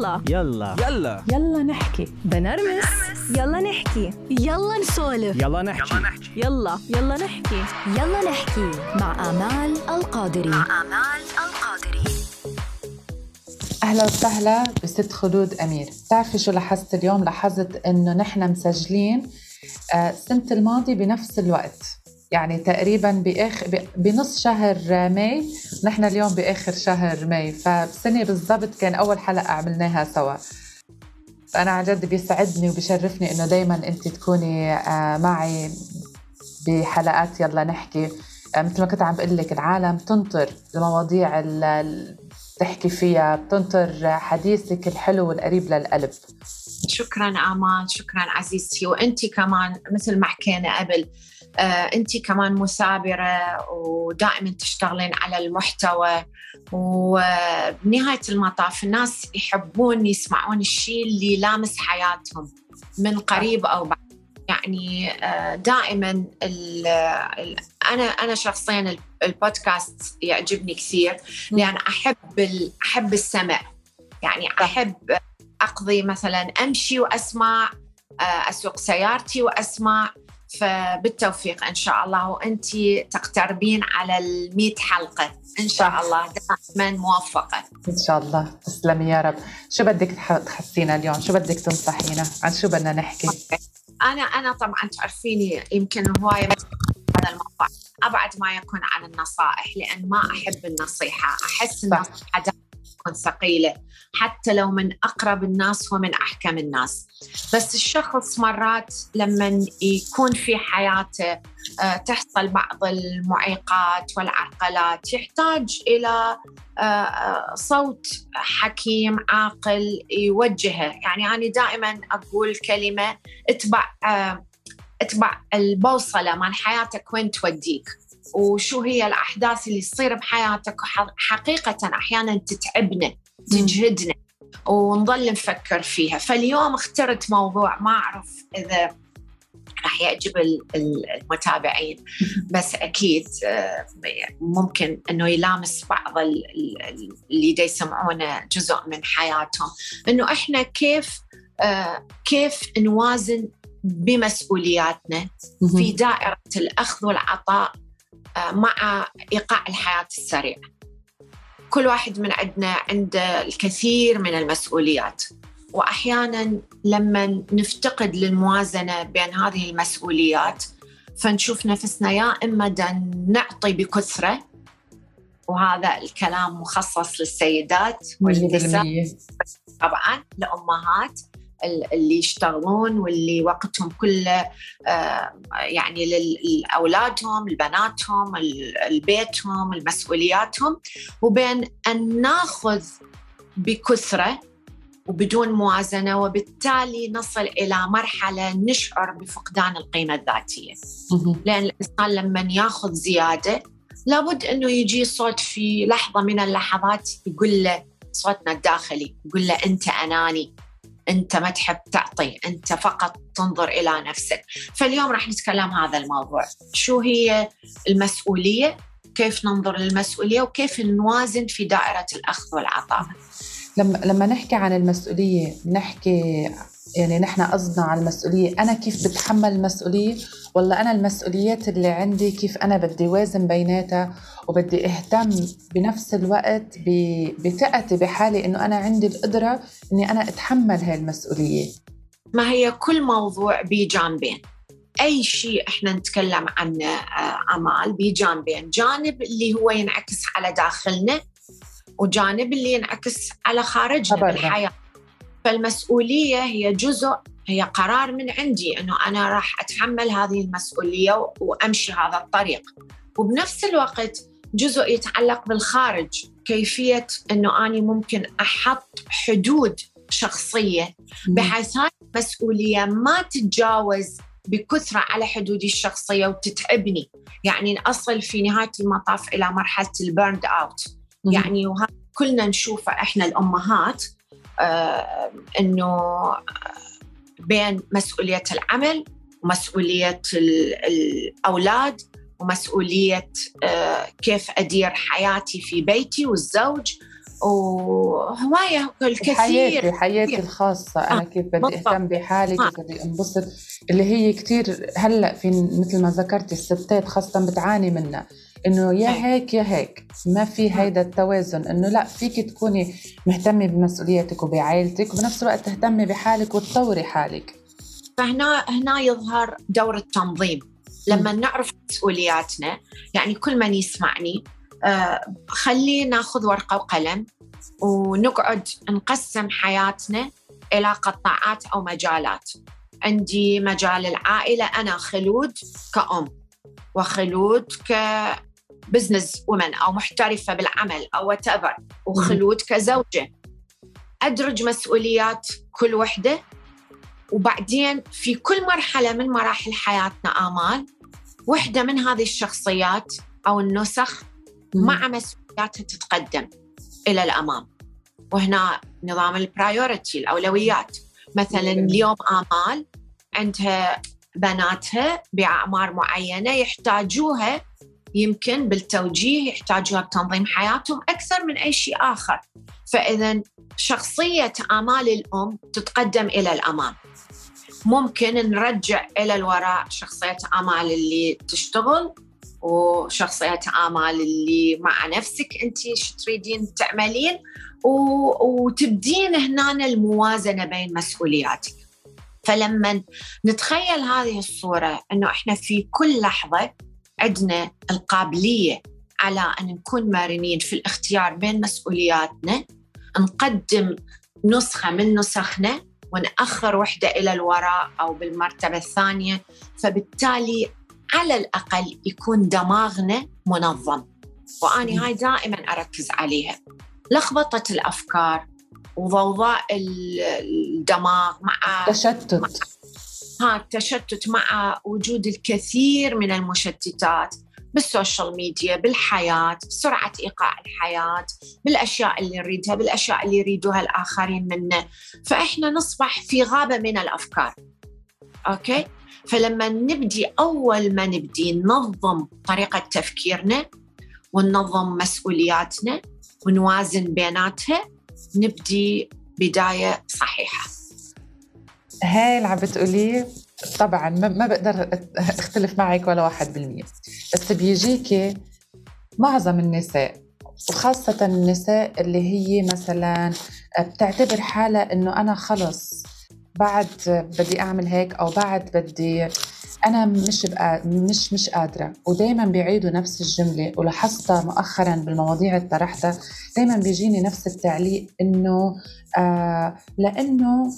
يلا. يلا. يلا. يلا نحكي. بنرمس. يلا نحكي. يلا نسولف. يلا نحكي. يلا يلا. نحكي. يلا نحكي. مع آمال القادري. آمال القادري. أهلا وسهلا بست خدود أمير. بتعرفي شو لاحظت اليوم؟ لاحظت إنه نحن مسجلين آه، السنة الماضية بنفس الوقت. يعني تقريبا بآخر بنص شهر ماي نحن اليوم بآخر شهر ماي فبسنه بالضبط كان أول حلقة عملناها سوا. فأنا عن جد بيسعدني وبشرفني إنه دائما انت تكوني آه، معي بحلقات يلا نحكي. آه، مثل ما كنت عم بقول لك العالم تنطر المواضيع اللي تحكي فيها بتنطر حديثك الحلو والقريب للقلب. شكرا آمال شكرا عزيزتي وانت كمان مثل ما حكينا قبل. انت كمان مثابرة ودائما تشتغلين على المحتوى. وبنهاية المطاف الناس يحبون يسمعون الشيء اللي لامس حياتهم من قريب أو بعد. يعني آه، دائما أنا أنا شخصيا البودكاست يعجبني كثير لأن أحب أحب السمع. يعني أحب أقضي مثلا أمشي وأسمع آه، أسوق سيارتي وأسمع فبالتوفيق إن شاء الله. وأنت تقتربين على ال حلقة. إن شاء الله. دائما موفقة. إن شاء الله. تسلمي يا رب. شو بدك تحسينا اليوم؟ شو بدك تنصحينا؟ عن شو بدنا نحكي؟ أنا أنا طبعا تعرفيني يمكن هواية هذا الموضوع. أبعد ما يكون عن النصائح لأن ما أحب النصيحة. أحس النصيحه تكون ثقيلة حتى لو من أقرب الناس ومن أحكم الناس. بس الشخص مرات لما يكون في حياته آه، تحصل بعض المعيقات والعرقلات يحتاج إلى آه، آه، صوت حكيم عاقل يوجهه. يعني أنا دائما أقول كلمة اتبع اتبع البوصلة مال حياتك وين توديك. وشو هي الأحداث اللي تصير بحياتك وحقيقه أحيانا تتعبنا تجهدنا ونظل نفكر فيها. فاليوم اخترت موضوع ما أعرف إذا راح يعجب المتابعين بس أكيد آه، ممكن إنه يلامس بعض اللي دا يسمعونه جزء من حياتهم. إنه إحنا كيف آه، كيف نوازن بمسؤولياتنا في دائرة الأخذ والعطاء مع إيقاع الحياة السريعه كل واحد من عندنا عنده الكثير من المسؤوليات. وأحيانا لما نفتقد للموازنة بين هذه المسؤوليات فنشوف نفسنا يا إما نعطي بكثرة وهذا الكلام مخصص للسيدات والنساء طبعا الامهات اللي يشتغلون واللي وقتهم كله آه، يعني لأولادهم لبناتهم لبيتهم لمسؤولياتهم. وبين أن ناخذ بكثرة وبدون موازنة وبالتالي نصل إلى مرحلة نشعر بفقدان القيمة الذاتية. لأن الإنسان لما ياخذ زيادة لابد أنه يجي صوت في لحظة من اللحظات يقول له صوتنا الداخلي يقول له أنت أناني. أنت ما تحب تعطي أنت فقط تنظر إلى نفسك. فاليوم راح نتكلم هذا الموضوع. شو هي المسؤولية؟ كيف ننظر للمسؤولية؟ وكيف نوازن في دائرة الأخذ والعطاء؟ لما لما نحكي عن المسؤولية نحكي يعني نحن قصدنا على المسؤولية. أنا كيف بتحمل المسؤولية؟ ولا أنا المسؤوليات اللي عندي كيف أنا بدي وازن بيناتها وبدي أهتم بنفس الوقت بثقتي بحالي إنه أنا عندي القدرة إني أنا أتحمل هاي المسؤولية. ما هي كل موضوع بجانبين أي شيء إحنا نتكلم عنه آه، أمال بجانبين جانب اللي هو ينعكس على داخلنا وجانب اللي ينعكس على خارجنا. بالحياة. فالمسؤولية هي جزء هي قرار من عندي إنه أنا راح أتحمل هذه المسؤولية وأمشي هذا الطريق. وبنفس الوقت جزء يتعلق بالخارج كيفية أنه أنا ممكن أحط حدود شخصية بحيث هاي المسؤولية ما تتجاوز بكثرة على حدودي الشخصية وتتعبني. يعني أصل في نهاية المطاف إلى مرحلة البرند أوت يعني وهذا كلنا نشوفه إحنا الأمهات آه إنه بين مسؤولية العمل ومسؤولية الأولاد ومسؤولية آه، كيف أدير حياتي في بيتي والزوج. وهواية الكثير. حياتي حياتي الخاصة. أنا آه، كيف بدي. أهتم بحالي آه. كيف بدي أنبسط. اللي هي كتير هلأ في مثل ما ذكرتي الستات خاصة بتعاني منها. إنه يا إيه. هيك يا هيك ما في آه. هيدا التوازن. إنه لا فيك تكوني مهتمة بمسؤولياتك وبعائلتك وبنفس الوقت تهتمي بحالك وتطوري حالك. فهنا هنا يظهر دور التنظيم. لما نعرف مسؤولياتنا يعني كل من يسمعني آه خليه ناخذ ورقة وقلم ونقعد نقسم حياتنا إلى قطاعات أو مجالات. عندي مجال العائلة أنا خلود كأم وخلود كبزنس ومن أو محترفة بالعمل أو whatever وخلود كزوجة. أدرج مسؤوليات كل وحدة وبعدين في كل مرحلة من مراحل حياتنا آمال وحدة من هذه الشخصيات أو النسخ مع مسؤولياتها تتقدم إلى الأمام. وهنا نظام البرايورتي الأولويات. مثلا. اليوم آمال عندها بناتها بأعمار معينة يحتاجوها يمكن بالتوجيه يحتاجوها بتنظيم حياتهم أكثر من أي شيء آخر. فإذا شخصية آمال الأم تتقدم إلى الأمام. ممكن نرجع إلى الوراء شخصية آمال اللي تشتغل وشخصية آمال اللي مع نفسك شو تريدين تعملين و... وتبدين هنا الموازنة بين مسؤولياتك. فلما نتخيل هذه الصورة أنه إحنا في كل لحظة عندنا القابلية على أن نكون مرنين في الاختيار بين مسؤولياتنا نقدم نسخة من نسخنا ونأخر وحدة إلى الوراء أو بالمرتبة الثانية فبالتالي على الأقل يكون دماغنا منظم. وأني هاي دائما أركز عليها. لخبطة الأفكار وضوضاء ال- الدماغ مع تشتت. ها التشتت مع وجود الكثير من المشتتات بالسوشيال ميديا بالحياة بسرعة إيقاع الحياة بالأشياء اللي نريدها بالأشياء اللي يريدوها الآخرين منا فإحنا نصبح في غابة من الأفكار. okay؟ فلما نبدي أول ما نبدي ننظم طريقة تفكيرنا وننظم مسؤولياتنا ونوازن بيناتها نبدي بداية صحيحة. هاي اللي عم بتقوليه طبعا ما بقدر أختلف معك ولا واحد بالمية. بس بيجيكي معظم النساء وخاصة النساء اللي هي مثلا بتعتبر حالها إنه أنا خلص بعد بدي أعمل هيك أو بعد بدي أنا مش مش مش قادرة. ودائما بيعيدوا نفس الجملة ولاحظتها مؤخرا بالمواضيع اللي طرحتها دائما بيجيني نفس التعليق إنه آه لأنه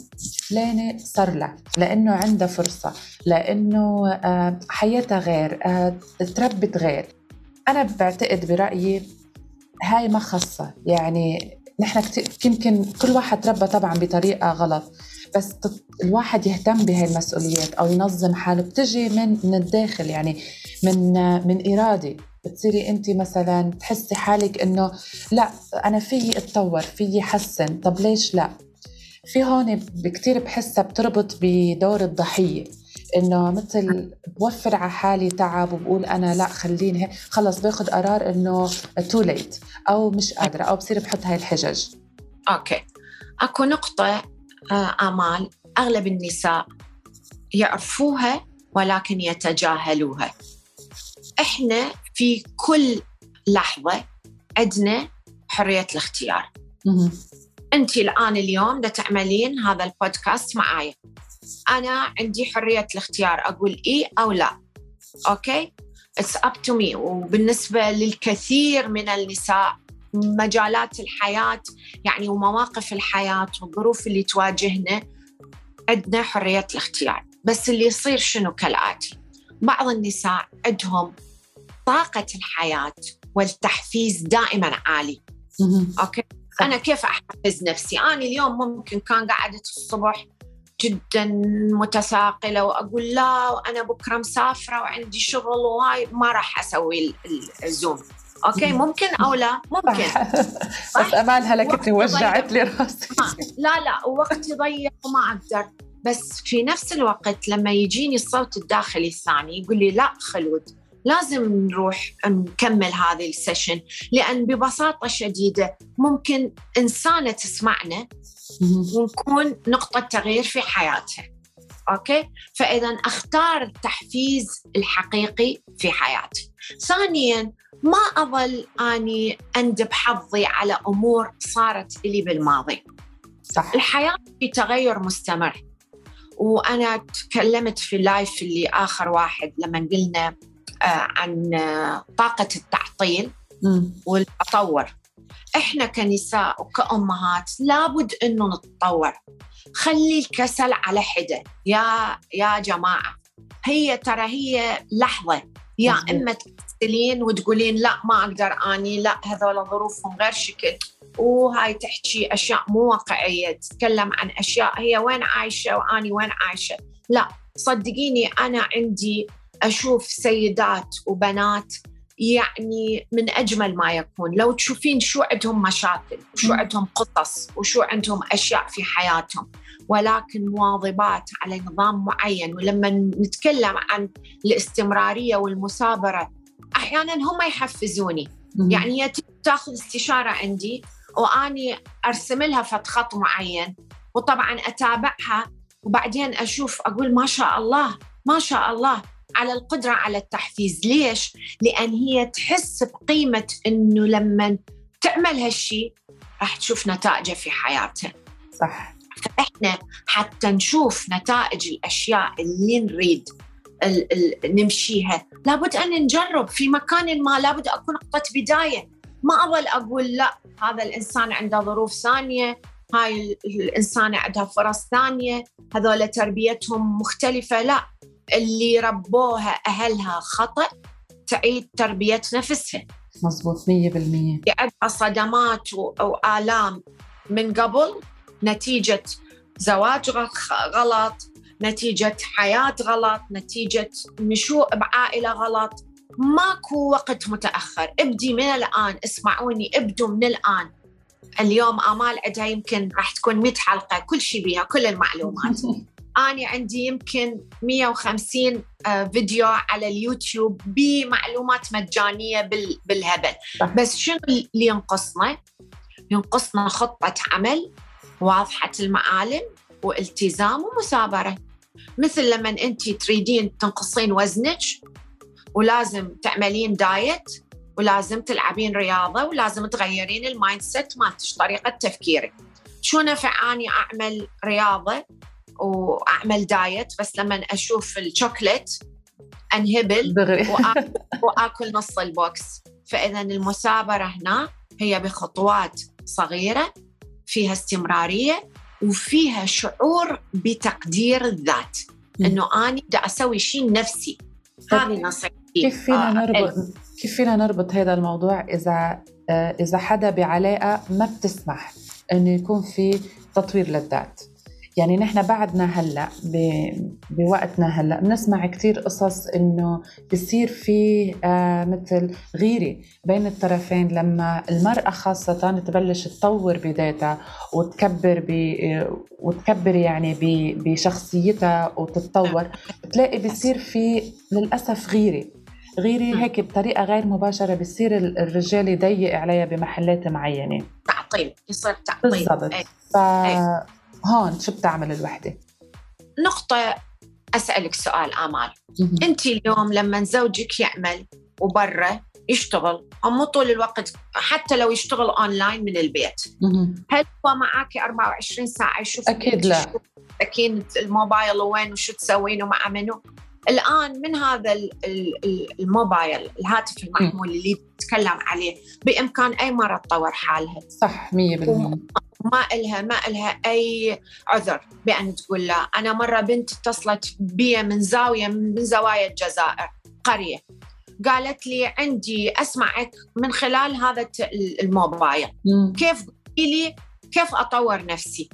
فلانة صار لها لأنه عندها فرصة لأنه آه حياتها غير آه تربت غير. أنا بعتقد برأيي هاي ما خاصة. يعني نحن يمكن كل واحد تربى طبعا بطريقة غلط. بس الواحد يهتم بهاي المسؤوليات أو ينظم حاله. بتجي من من الداخل يعني من من ارادي بتصيري انت مثلا تحسي حالك إنه لا أنا فيي أتطور فيي حسن طب ليش لا؟ في هون كثير بحسها بتربط بدور الضحية. إنه مثل بوفر على حالي تعب وبقول أنا لا خليني خلص باخذ قرار إنه too late أو مش قادرة أو بصير بحط هاي الحجج. okay. أكو نقطة آه، آمال. أغلب النساء يعرفوها ولكن يتجاهلوها. إحنا في كل لحظة عندنا حرية الاختيار. أنت الآن اليوم دا تعملين هذا البودكاست معايا. أنا عندي حرية الاختيار أقول إيه أو لا. أوكي؟ It's up to me. وبالنسبة للكثير من النساء مجالات الحياة يعني ومواقف الحياة والظروف اللي تواجهنا عندنا حرية الاختيار. بس اللي يصير شنو كالآتي؟ بعض النساء عندهم طاقة الحياة والتحفيز دائما عالي. okay؟ أنا كيف أحفز نفسي؟ أنا اليوم ممكن كان قعدت الصبح جدا متثاقلة وأقول لا وأنا بكرة مسافرة وعندي شغل وهاي ما راح أسوي ال- ال- ال Zoom. okay مم. ممكن أو لا؟ ممكن. بس امال هلكتني وجعت لي راسي. لا لا وقتي ضيق وما أقدر. بس في نفس الوقت لما يجيني الصوت الداخلي الثاني يقول لي لا خلود. لازم نروح نكمل هذه ال session لأن ببساطة شديدة ممكن إنسانة تسمعنا ونكون نقطة تغيير في حياتها. okay؟ فإذا أختار التحفيز الحقيقي في حياتي. ثانيا ما أظل أني أندب حظي على أمور صارت لي بالماضي. صح. الحياة في تغير مستمر. وأنا تكلمت في اللايف اللي آخر واحد لما قلنا آه، عن آه، طاقة التعطيل. والتطور. إحنا كنساء وكأمهات لابد إنه نتطور. خلي الكسل على حدة. يا يا جماعة هي ترى هي لحظة. يا. إما تكسلين وتقولين لا ما أقدر أني لا هذول ظروفهم غير شكل وهاي تحكي أشياء مو واقعية تتكلم عن أشياء هي وين عايشة وأني وين عايشة لا صدقيني أنا عندي أشوف سيدات وبنات يعني من أجمل ما يكون لو تشوفين شو عندهم مشاكل وشو. عندهم قصص وشو عندهم أشياء في حياتهم ولكن مواظبات على نظام معين. ولما نتكلم عن الاستمرارية والمثابرة أحيانا هم يحفزوني. مم. يعني هي تيجي تأخذ استشارة عندي وأني أرسم لها فد خط معين وطبعا أتابعها وبعدين أشوف أقول ما شاء الله ما شاء الله على القدرة على التحفيز. ليش؟ لأن هي تحس بقيمة إنه لما تعمل هالشيء راح تشوف نتائجه في حياتها. صح. فإحنا حتى نشوف نتائج الأشياء اللي نريد ال- ال- نمشيها. لابد أن نجرب في مكان ما لابد أكون نقطه بداية. ما أظل أقول لا هذا الإنسان عنده ظروف ثانية هاي ال- الانسانه عندها فرص ثانية هذول تربيتهم مختلفة. لا اللي ربوها أهلها خطأ تعيد تربية نفسها. مية بالمية. عندها صدمات و- وآلام من قبل. نتيجة زواج غلط نتيجة حياة غلط نتيجة نشوء بعائلة غلط. ماكو وقت متأخر. ابدي من الآن اسمعوني ابدوا من الآن. اليوم آمال عندها يمكن راح تكون 100 حلقة كل شيء بيها كل المعلومات. أنا عندي يمكن 150 آه، فيديو على اليوتيوب بمعلومات مجانية بال- بالهبل. بس شنو اللي ينقصنا؟ ينقصنا خطة عمل. واضحة المعالم والتزام ومثابرة. مثل لما أنت تريدين تنقصين وزنك ولازم تعملين diet ولازم تلعبين رياضة ولازم تغيرين ال mindset مالتش طريقة تفكيرك. شو نفعاني أعمل رياضة وأعمل diet بس لما أشوف الشوكليت أنهبل وآكل, وآكل نص البوكس؟ فإذا المثابرة هنا هي بخطوات صغيرة فيها استمرارية وفيها شعور بتقدير الذات. إنه أنا بدي أسوي شيء لنفسي. هذه نصيحتي. كيف فينا آه، نربط كيف فينا نربط هذا الموضوع إذا آه، إذا حدا بعلاقة ما بتسمح إنه يكون في تطوير للذات؟ يعني نحن بعدنا هلأ ب- بوقتنا هلأ بنسمع كثير قصص إنه بصير في آه مثل غيرة بين الطرفين لما المرأة خاصة تبلش تطور بذاتها وتكبر ب وتكبر يعني ب- بشخصيتها وتتطور بتلاقي بصير في للأسف غيرة. غيرة مم. هيك بطريقة غير مباشرة بصير ال- الرجال يضيق عليها بمحلات معينة. تعطيل يصير تعطيل. بالضبط. إيه. فهون شو بتعمل الوحدة؟ نقطة أسألك سؤال آمال. أنت اليوم لما زوجك يعمل وبرا يشتغل أو مو طول الوقت حتى لو يشتغل أونلاين من البيت. هل هو معك 24 ساعة؟ يشوف أكيد لا. أكيد الموبايل وين؟ وشو تسوين ومع منو؟ الآن من هذا ال- ال- ال- الموبايل الهاتف المحمول اللي تتكلم عليه بإمكان أي مرة تطور حالها؟ صح 100% ما إلها ما إلها أي عذر بأن تقول لا. أنا مرة بنت اتصلت بي من زاوية من زوايا الجزائر قرية. قالت لي عندي أسمعك من خلال هذا الموبايل. كيف؟ لي كيف أطور نفسي؟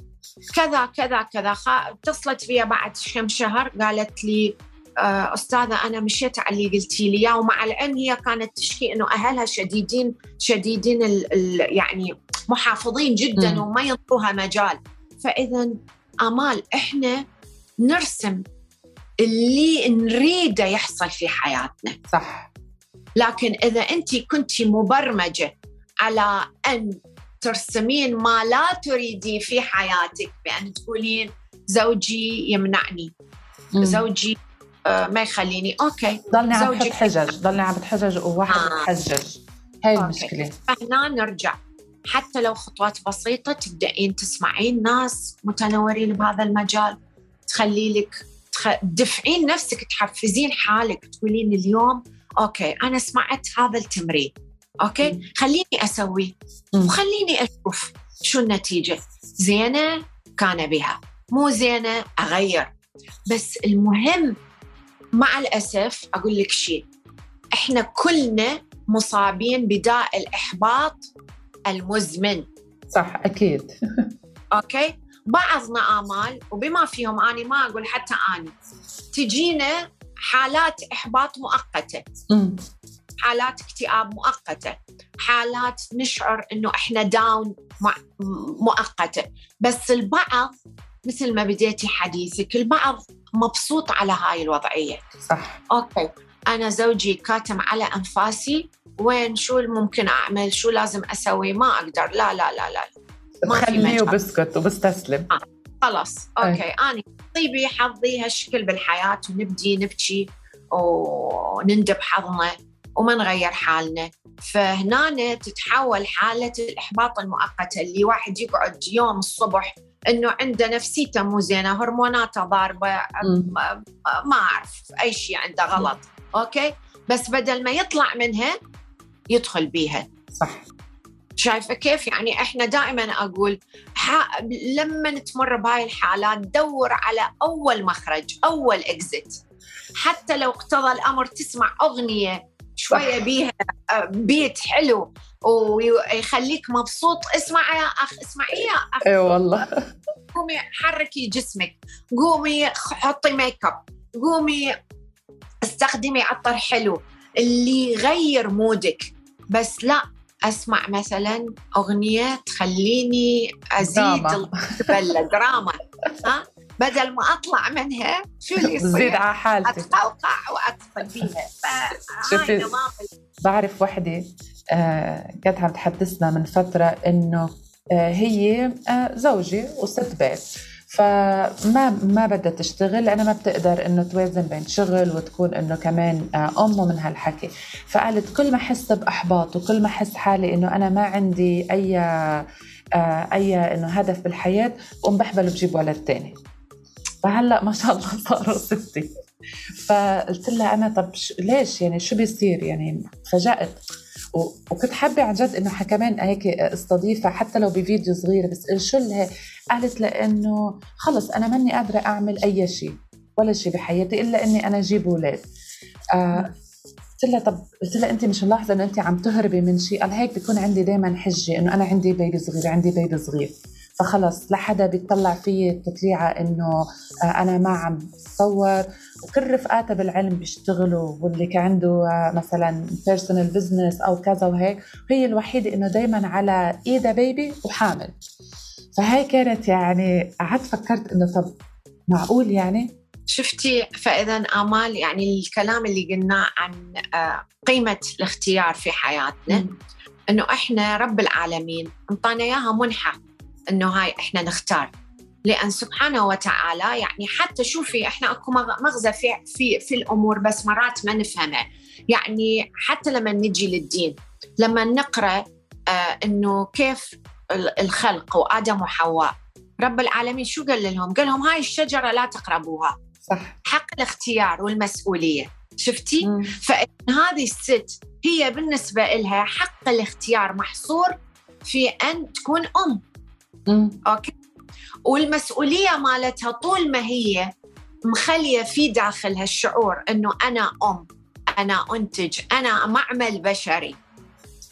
كذا كذا كذا. اتصلت فيها بعد كم شهر قالت لي آه، أستاذة أنا مشيت على اللي قلتي لي. إياه ومع العلم هي كانت تشكي إنه أهلها شديدين شديدين ال ال يعني محافظين جدا مم. وما ينطوها مجال. فإذا آمال إحنا نرسم اللي نريده يحصل في حياتنا. صح. لكن إذا انت كنت مبرمجة على أن ترسمين ما لا تريدي في حياتك بأن تقولين زوجي يمنعني. مم. زوجي آه، ما يخليني. أوكي. ضلني عم بحط زوجك- حجج ضلني عم بتحجج وواحد آه. بتحجج. هاي okay. المشكلة. فهنا نرجع. حتى لو خطوات بسيطة تبدأين تسمعين ناس متنورين بهذا المجال تخلي لك. تدفعين نفسك تحفزين حالك تقولين اليوم okay أنا سمعت هذا التمرين okay خليني أسويه مم. وخليني أشوف شو النتيجة زينة كان بها مو زينة أغير بس المهم مع الأسف أقول لك شيء إحنا كلنا مصابين بداء الإحباط المزمن. صح أكيد. okay؟ بعضنا آمال وبما فيهم أنا ما أقول حتى أنا تجينا حالات إحباط مؤقتة. مم. حالات اكتئاب مؤقتة. حالات نشعر إنه إحنا down مؤقتة. بس البعض مثل ما بديتي حديثك البعض مبسوط على هاي الوضعية. صح. okay. أنا زوجي كاتم على أنفاسي وين شو الممكن أعمل؟ شو لازم أسوي؟ ما أقدر. لا لا لا لا ما مجال. وبسكت وبستسلم. خلاص. okay. أنا نصيبي حظي هالشكل بالحياة ونبدي نبكي ونندب حظنا وما نغير حالنا. فهنا تتحول حالة الإحباط المؤقته اللي واحد يقعد يوم الصبح إنه عنده نفسيته مو زينة هرموناته ضاربة ما أعرف أي شيء عنده غلط. أوكي؟ بس بدل ما يطلع منها يدخل بيها. صح. شايفة كيف؟ يعني إحنا دائما أقول ح... لما تمر بهاي الحالات دور على أول مخرج أول اكزيت حتى لو اقتضى الأمر تسمع أغنية شوية. بيها بيت حلو ويخليك مبسوط اسمع يا أخ اسمعي يا أخ. اي والله. قومي حركي جسمك قومي حطي ميك اب قومي استخدمي عطر حلو اللي يغير mood ك. بس لا أسمع مثلا أغنية تخليني أزيد. البلة دراما. ها؟ بدل ما أطلع منها شو اللي بزيد يصير؟ على حالتي اتقوقع فيها. فهاي شوفي. نظام بعرف وحدة آه، كانت عم تحدثنا من فترة إنه آه، هي آه، زوجي وست بيت. فما ما بدها تشتغل لأنها ما بتقدر إنه توازن بين شغل وتكون إنه كمان آه، أم ومن هالحكي. فقالت كل ما أحس بإحباط وكل ما أحس حالي إنه أنا ما عندي أي آه، أي إنه هدف بالحياة بقوم بحبل وبجيب ولد تاني. فهلأ ما شاء الله صاروا ستي فقلت لها أنا طب ليش؟ يعني شو بيصير؟ يعني و- وكنت حابة عن جد إنه كمان هيك أستضيفها حتى لو بفيديو صغير بس شو لها قالت لأنه خلص أنا ماني قادرة أعمل أي شيء ولا شيء بحياتي إلا إني أنا أجيب أولاد. آه قلت لها طب قلت لها انت مش ملاحظة إنه انت عم تهربي من شيء؟ قال هيك بيكون عندي دائما حجة إنه أنا عندي بيبي صغير عندي بيبي صغير. فخلص لا حدا بيطلع فيي التطليعة إنه آه، أنا ما عم بتصور. وكل رفقاتها بالعلم بيشتغلوا واللي كان عنده آه، مثلا personal business أو كذا وهيك هي الوحيدة إنه دائما على إيدها baby وحامل. فهي كانت يعني قعدت فكرت إنه طب معقول يعني؟ شفتي فإذا آمال يعني الكلام اللي قلناه عن آه، قيمة الاختيار في حياتنا إنه إحنا رب العالمين أنطانا إياها منحة إنه هاي إحنا نختار. لأن سبحانه وتعالى يعني حتى شوفي إحنا أكو مغ- مغزى في في في الأمور بس مرات ما نفهمها يعني حتى لما نجي للدين لما نقرأ آه إنه كيف الخلق وآدم وحواء. رب العالمين شو قال لهم؟ قال لهم هاي الشجرة لا تقربوها. صح. حق الاختيار والمسؤولية. شفتي؟ مم. فإن هذه الست هي بالنسبة لها حق الاختيار محصور في أن تكون أم. مم. okay؟ والمسؤولية مالتها طول ما هي مخلية في داخلها الشعور أنه أنا أم أنا أنتج أنا معمل بشري.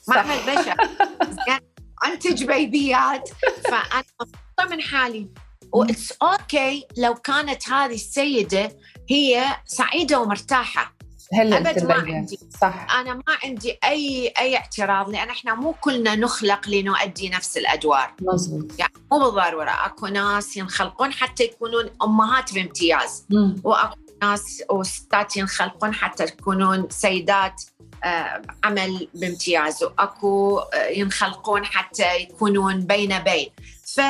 معمل بشري. أنتج بيبيات فأنا مبسوطة من حالي. و it's okay لو كانت هذه السيدة هي سعيدة ومرتاحة. هلا أبد قلت ما عندي. صح. أنا ما عندي أي أي اعتراض لأن إحنا مو كلنا نخلق لنؤدي نفس الأدوار. مزبوط يعني مو بالضروره أكو ناس ينخلقون حتى يكونون أمهات بامتياز. واكو ناس وستات ينخلقون حتى يكونون سيدات آه، عمل بامتياز وأكو آه، ينخلقون حتى يكونون بين بين ف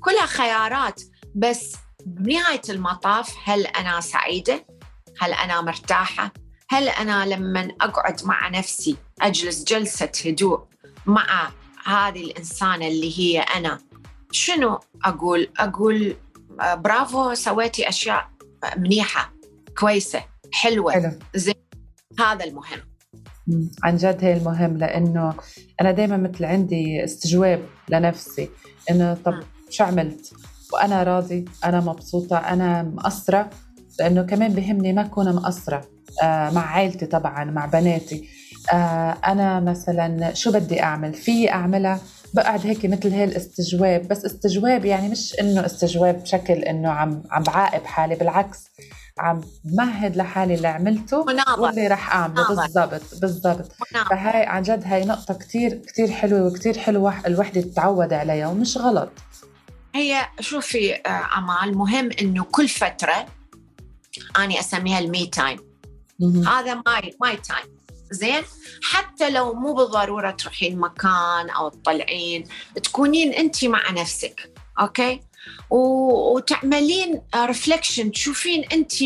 كلها خيارات بس بنهاية المطاف هل أنا سعيدة؟ هل أنا مرتاحة؟ هل أنا لما أقعد مع نفسي أجلس جلسة هدوء مع هذه الإنسانة اللي هي أنا شنو أقول؟ أقول آه، برافو سويتي أشياء منيحة كويسة حلوة حلو. زين هذا المهم. عن جد هي المهم لأنه أنا دائما مثل عندي استجواب لنفسي إنه طب. شو عملت وأنا راضي أنا مبسوطة أنا مقصرة لأنه كمان بهمني ما أكون مقصرة آه مع عائلتي طبعا مع بناتي آه أنا مثلا شو بدي أعمل في أعملها بقعد هيك مثل هي الاستجواب بس استجواب يعني مش إنه استجواب بشكل إنه عم عم بعاقب حالي بالعكس عم بمهد لحالي اللي عملته مناظر. واللي رح أعمله. بالضبط بالضبط. فهاي عن جد هاي نقطة كتير كتير حلوة وكتير حلوة الوحدة تتعود عليها ومش غلط. هي شوفي آه، أمال مهم إنه كل فترة اني أسميها ال me time. هذا my my time زين؟ حتى لو مو بالضرورة تروحين مكان أو تطلعين تكونين انت مع نفسك okay؟ وتعملين reflection تشوفين انت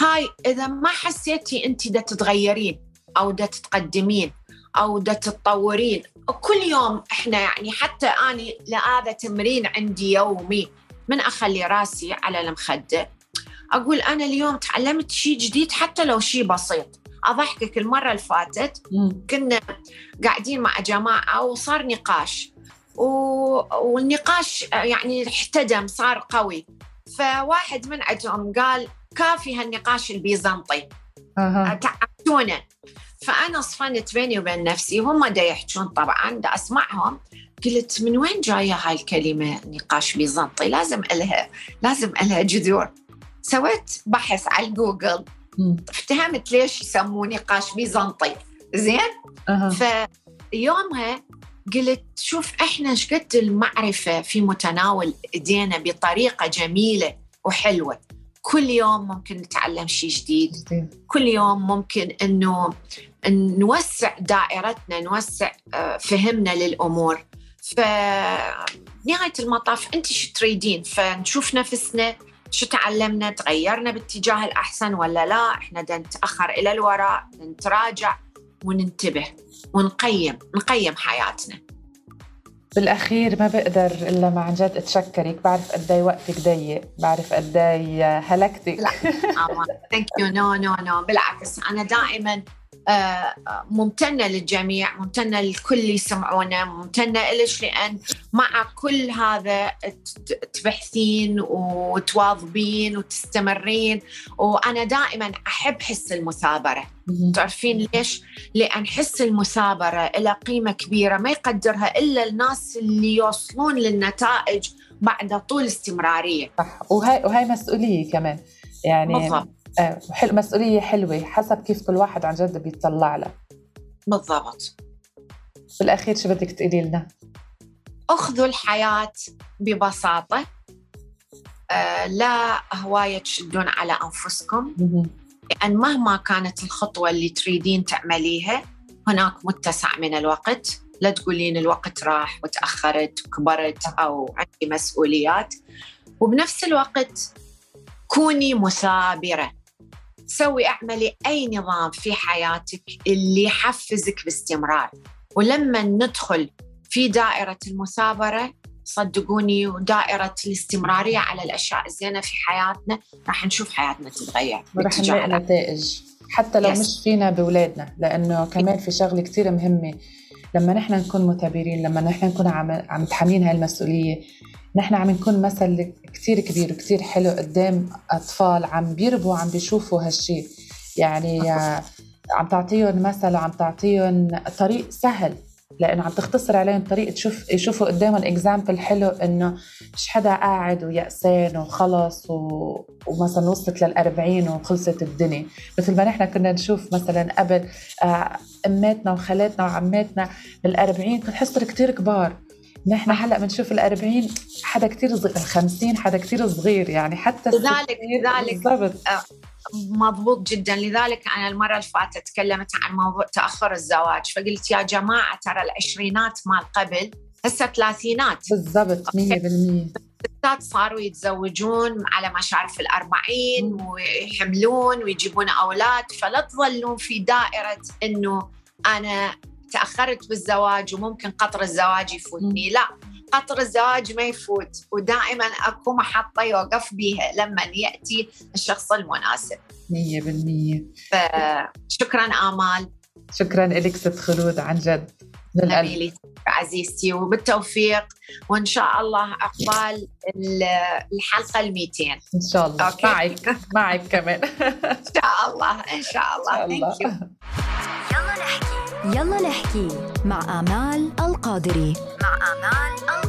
هاي إذا ما حسيتي انت دا تتغيرين أو دا تتقدمين أو دا تتطورين كل يوم إحنا يعني حتى أني لهذا تمرين عندي يومي من أخلي راسي على المخدة. أقول أنا اليوم تعلمت شيء جديد حتى لو شيء بسيط. أضحكك المرة اللي فاتت. كنا قاعدين مع جماعة وصار نقاش. و... والنقاش يعني احتدم صار قوي. فواحد من عندهم قال كافي هالنقاش البيزنطي. أها. تعبتونا. فأنا صفنت بيني وبين نفسي وهم دا يحجون طبعا دا أسمعهم. قلت من وين جاية هاي الكلمة نقاش بيزنطي؟ لازم الها لازم إلها جذور. سويت بحث على جوجل. افتهمت ليش يسموه نقاش بيزنطي. زين؟ أها. فيومها قلت شوف إحنا إيش قد المعرفة في متناول إيدينا بطريقة جميلة وحلوة. كل يوم ممكن نتعلم شيء جديد. كل يوم ممكن إنه نوسع دائرتنا نوسع آه، فهمنا للأمور. ف نهاية المطاف انت شو تريدين؟ فنشوف نفسنا شو تعلمنا؟ تغيرنا باتجاه الأحسن ولا لا؟ إحنا دا نتأخر إلى الوراء نتراجع وننتبه ونقيم نقيم حياتنا. بالأخير ما بقدر إلا ما عن جد أتشكرك. بعرف قد إيه وقتك ضيق بعرف قد إيه هلكتك. لا. thank you no no no بالعكس أنا دائما آه، ممتنة للجميع ممتنة للكل اللي يسمعونا ممتنة لك لأن مع كل هذا تبحثين وتواظبين وتستمرين وأنا دائما أحب حس المثابرة. مهم. تعرفين ليش؟ لأن حس المثابرة إلى قيمة كبيرة ما يقدرها إلا الناس اللي يوصلون للنتائج بعد طول استمرارية. صح. وهي وهي مسؤولية كمان. يعني بالضبط. آه، حل مسؤولية حلوة حسب كيف كل واحد عن جد بيطلع لها. بالضبط. بالأخير شو بدك تقولي لنا؟ أخذوا الحياة ببساطة. آه لا هواية تشدون على أنفسكم. لأن مهما كانت الخطوة اللي تريدين تعمليها هناك متسع من الوقت. لا تقولين الوقت راح وتأخرت وكبرت أو عندي مسؤوليات. وبنفس الوقت كوني مثابرة. سوي اعملي أي نظام في حياتك اللي يحفزك باستمرار ولما ندخل في دائرة المثابرة صدقوني ودائرة الاستمرارية على الأشياء الزينة في حياتنا راح نشوف حياتنا تتغير باتجاه نلاقي. نتائج حتى لو Yes. مش فينا بأولادنا لأنه كمان في شغلة كتير مهمة لما نحن نكون مثابرين لما نحن نكون عم عم متحملين هاي المسؤولية نحن عم نكون مثل كتير كبير وكتير حلو قدام أطفال عم بيربوا عم بيشوفوا هالشي. يعني آه، عم تعطيهم مثل وعم تعطيهم طريق سهل. لأنه عم تختصر عليهم طريق تشوف يشوفوا قدامهم اكزامبل حلو إنه مش حدا قاعد ويأسان وخلص و... ومثلا وصلت للأربعين وخلصت الدنيا. مثل ما نحن كنا نشوف مثلا قبل آه، أماتنا وخالاتنا وعماتنا بالأربعين كنت حصر كتير كبار. نحن هلأ بنشوف ال 40 حدا كثير صغير ال 50 حدا كثير صغير يعني حتى لذلك لذلك بالضبط. مضبوط جدا. لذلك أنا المرة اللي فاتت تكلمت عن موضوع تأخر الزواج فقلت يا جماعة ترى العشرينات مال قبل هسه ثلاثينات بالضبط 100% الستات صاروا يتزوجون على مشارف الأربعين ويحملون ويجيبون أولاد. فلا تظلون في دائرة أنه أنا تأخرت بالزواج وممكن قطر الزواج يفوتني. لا. قطر الزواج ما يفوت. ودائما أكو محطة يوقف بيها لما يأتي الشخص المناسب. 100% فشكرا آمال. شكرا لك ست خلود عن جد. من عزيزتي وبالتوفيق. وإن شاء الله عقبال ال- الحلقة ال 200 إن شاء الله. أوكي. معك. معك كمان. شاء الله. إن شاء الله. إن شاء you. الله. يلا نحكي يلا نحكي مع آمال القادري. مع آمال القادري.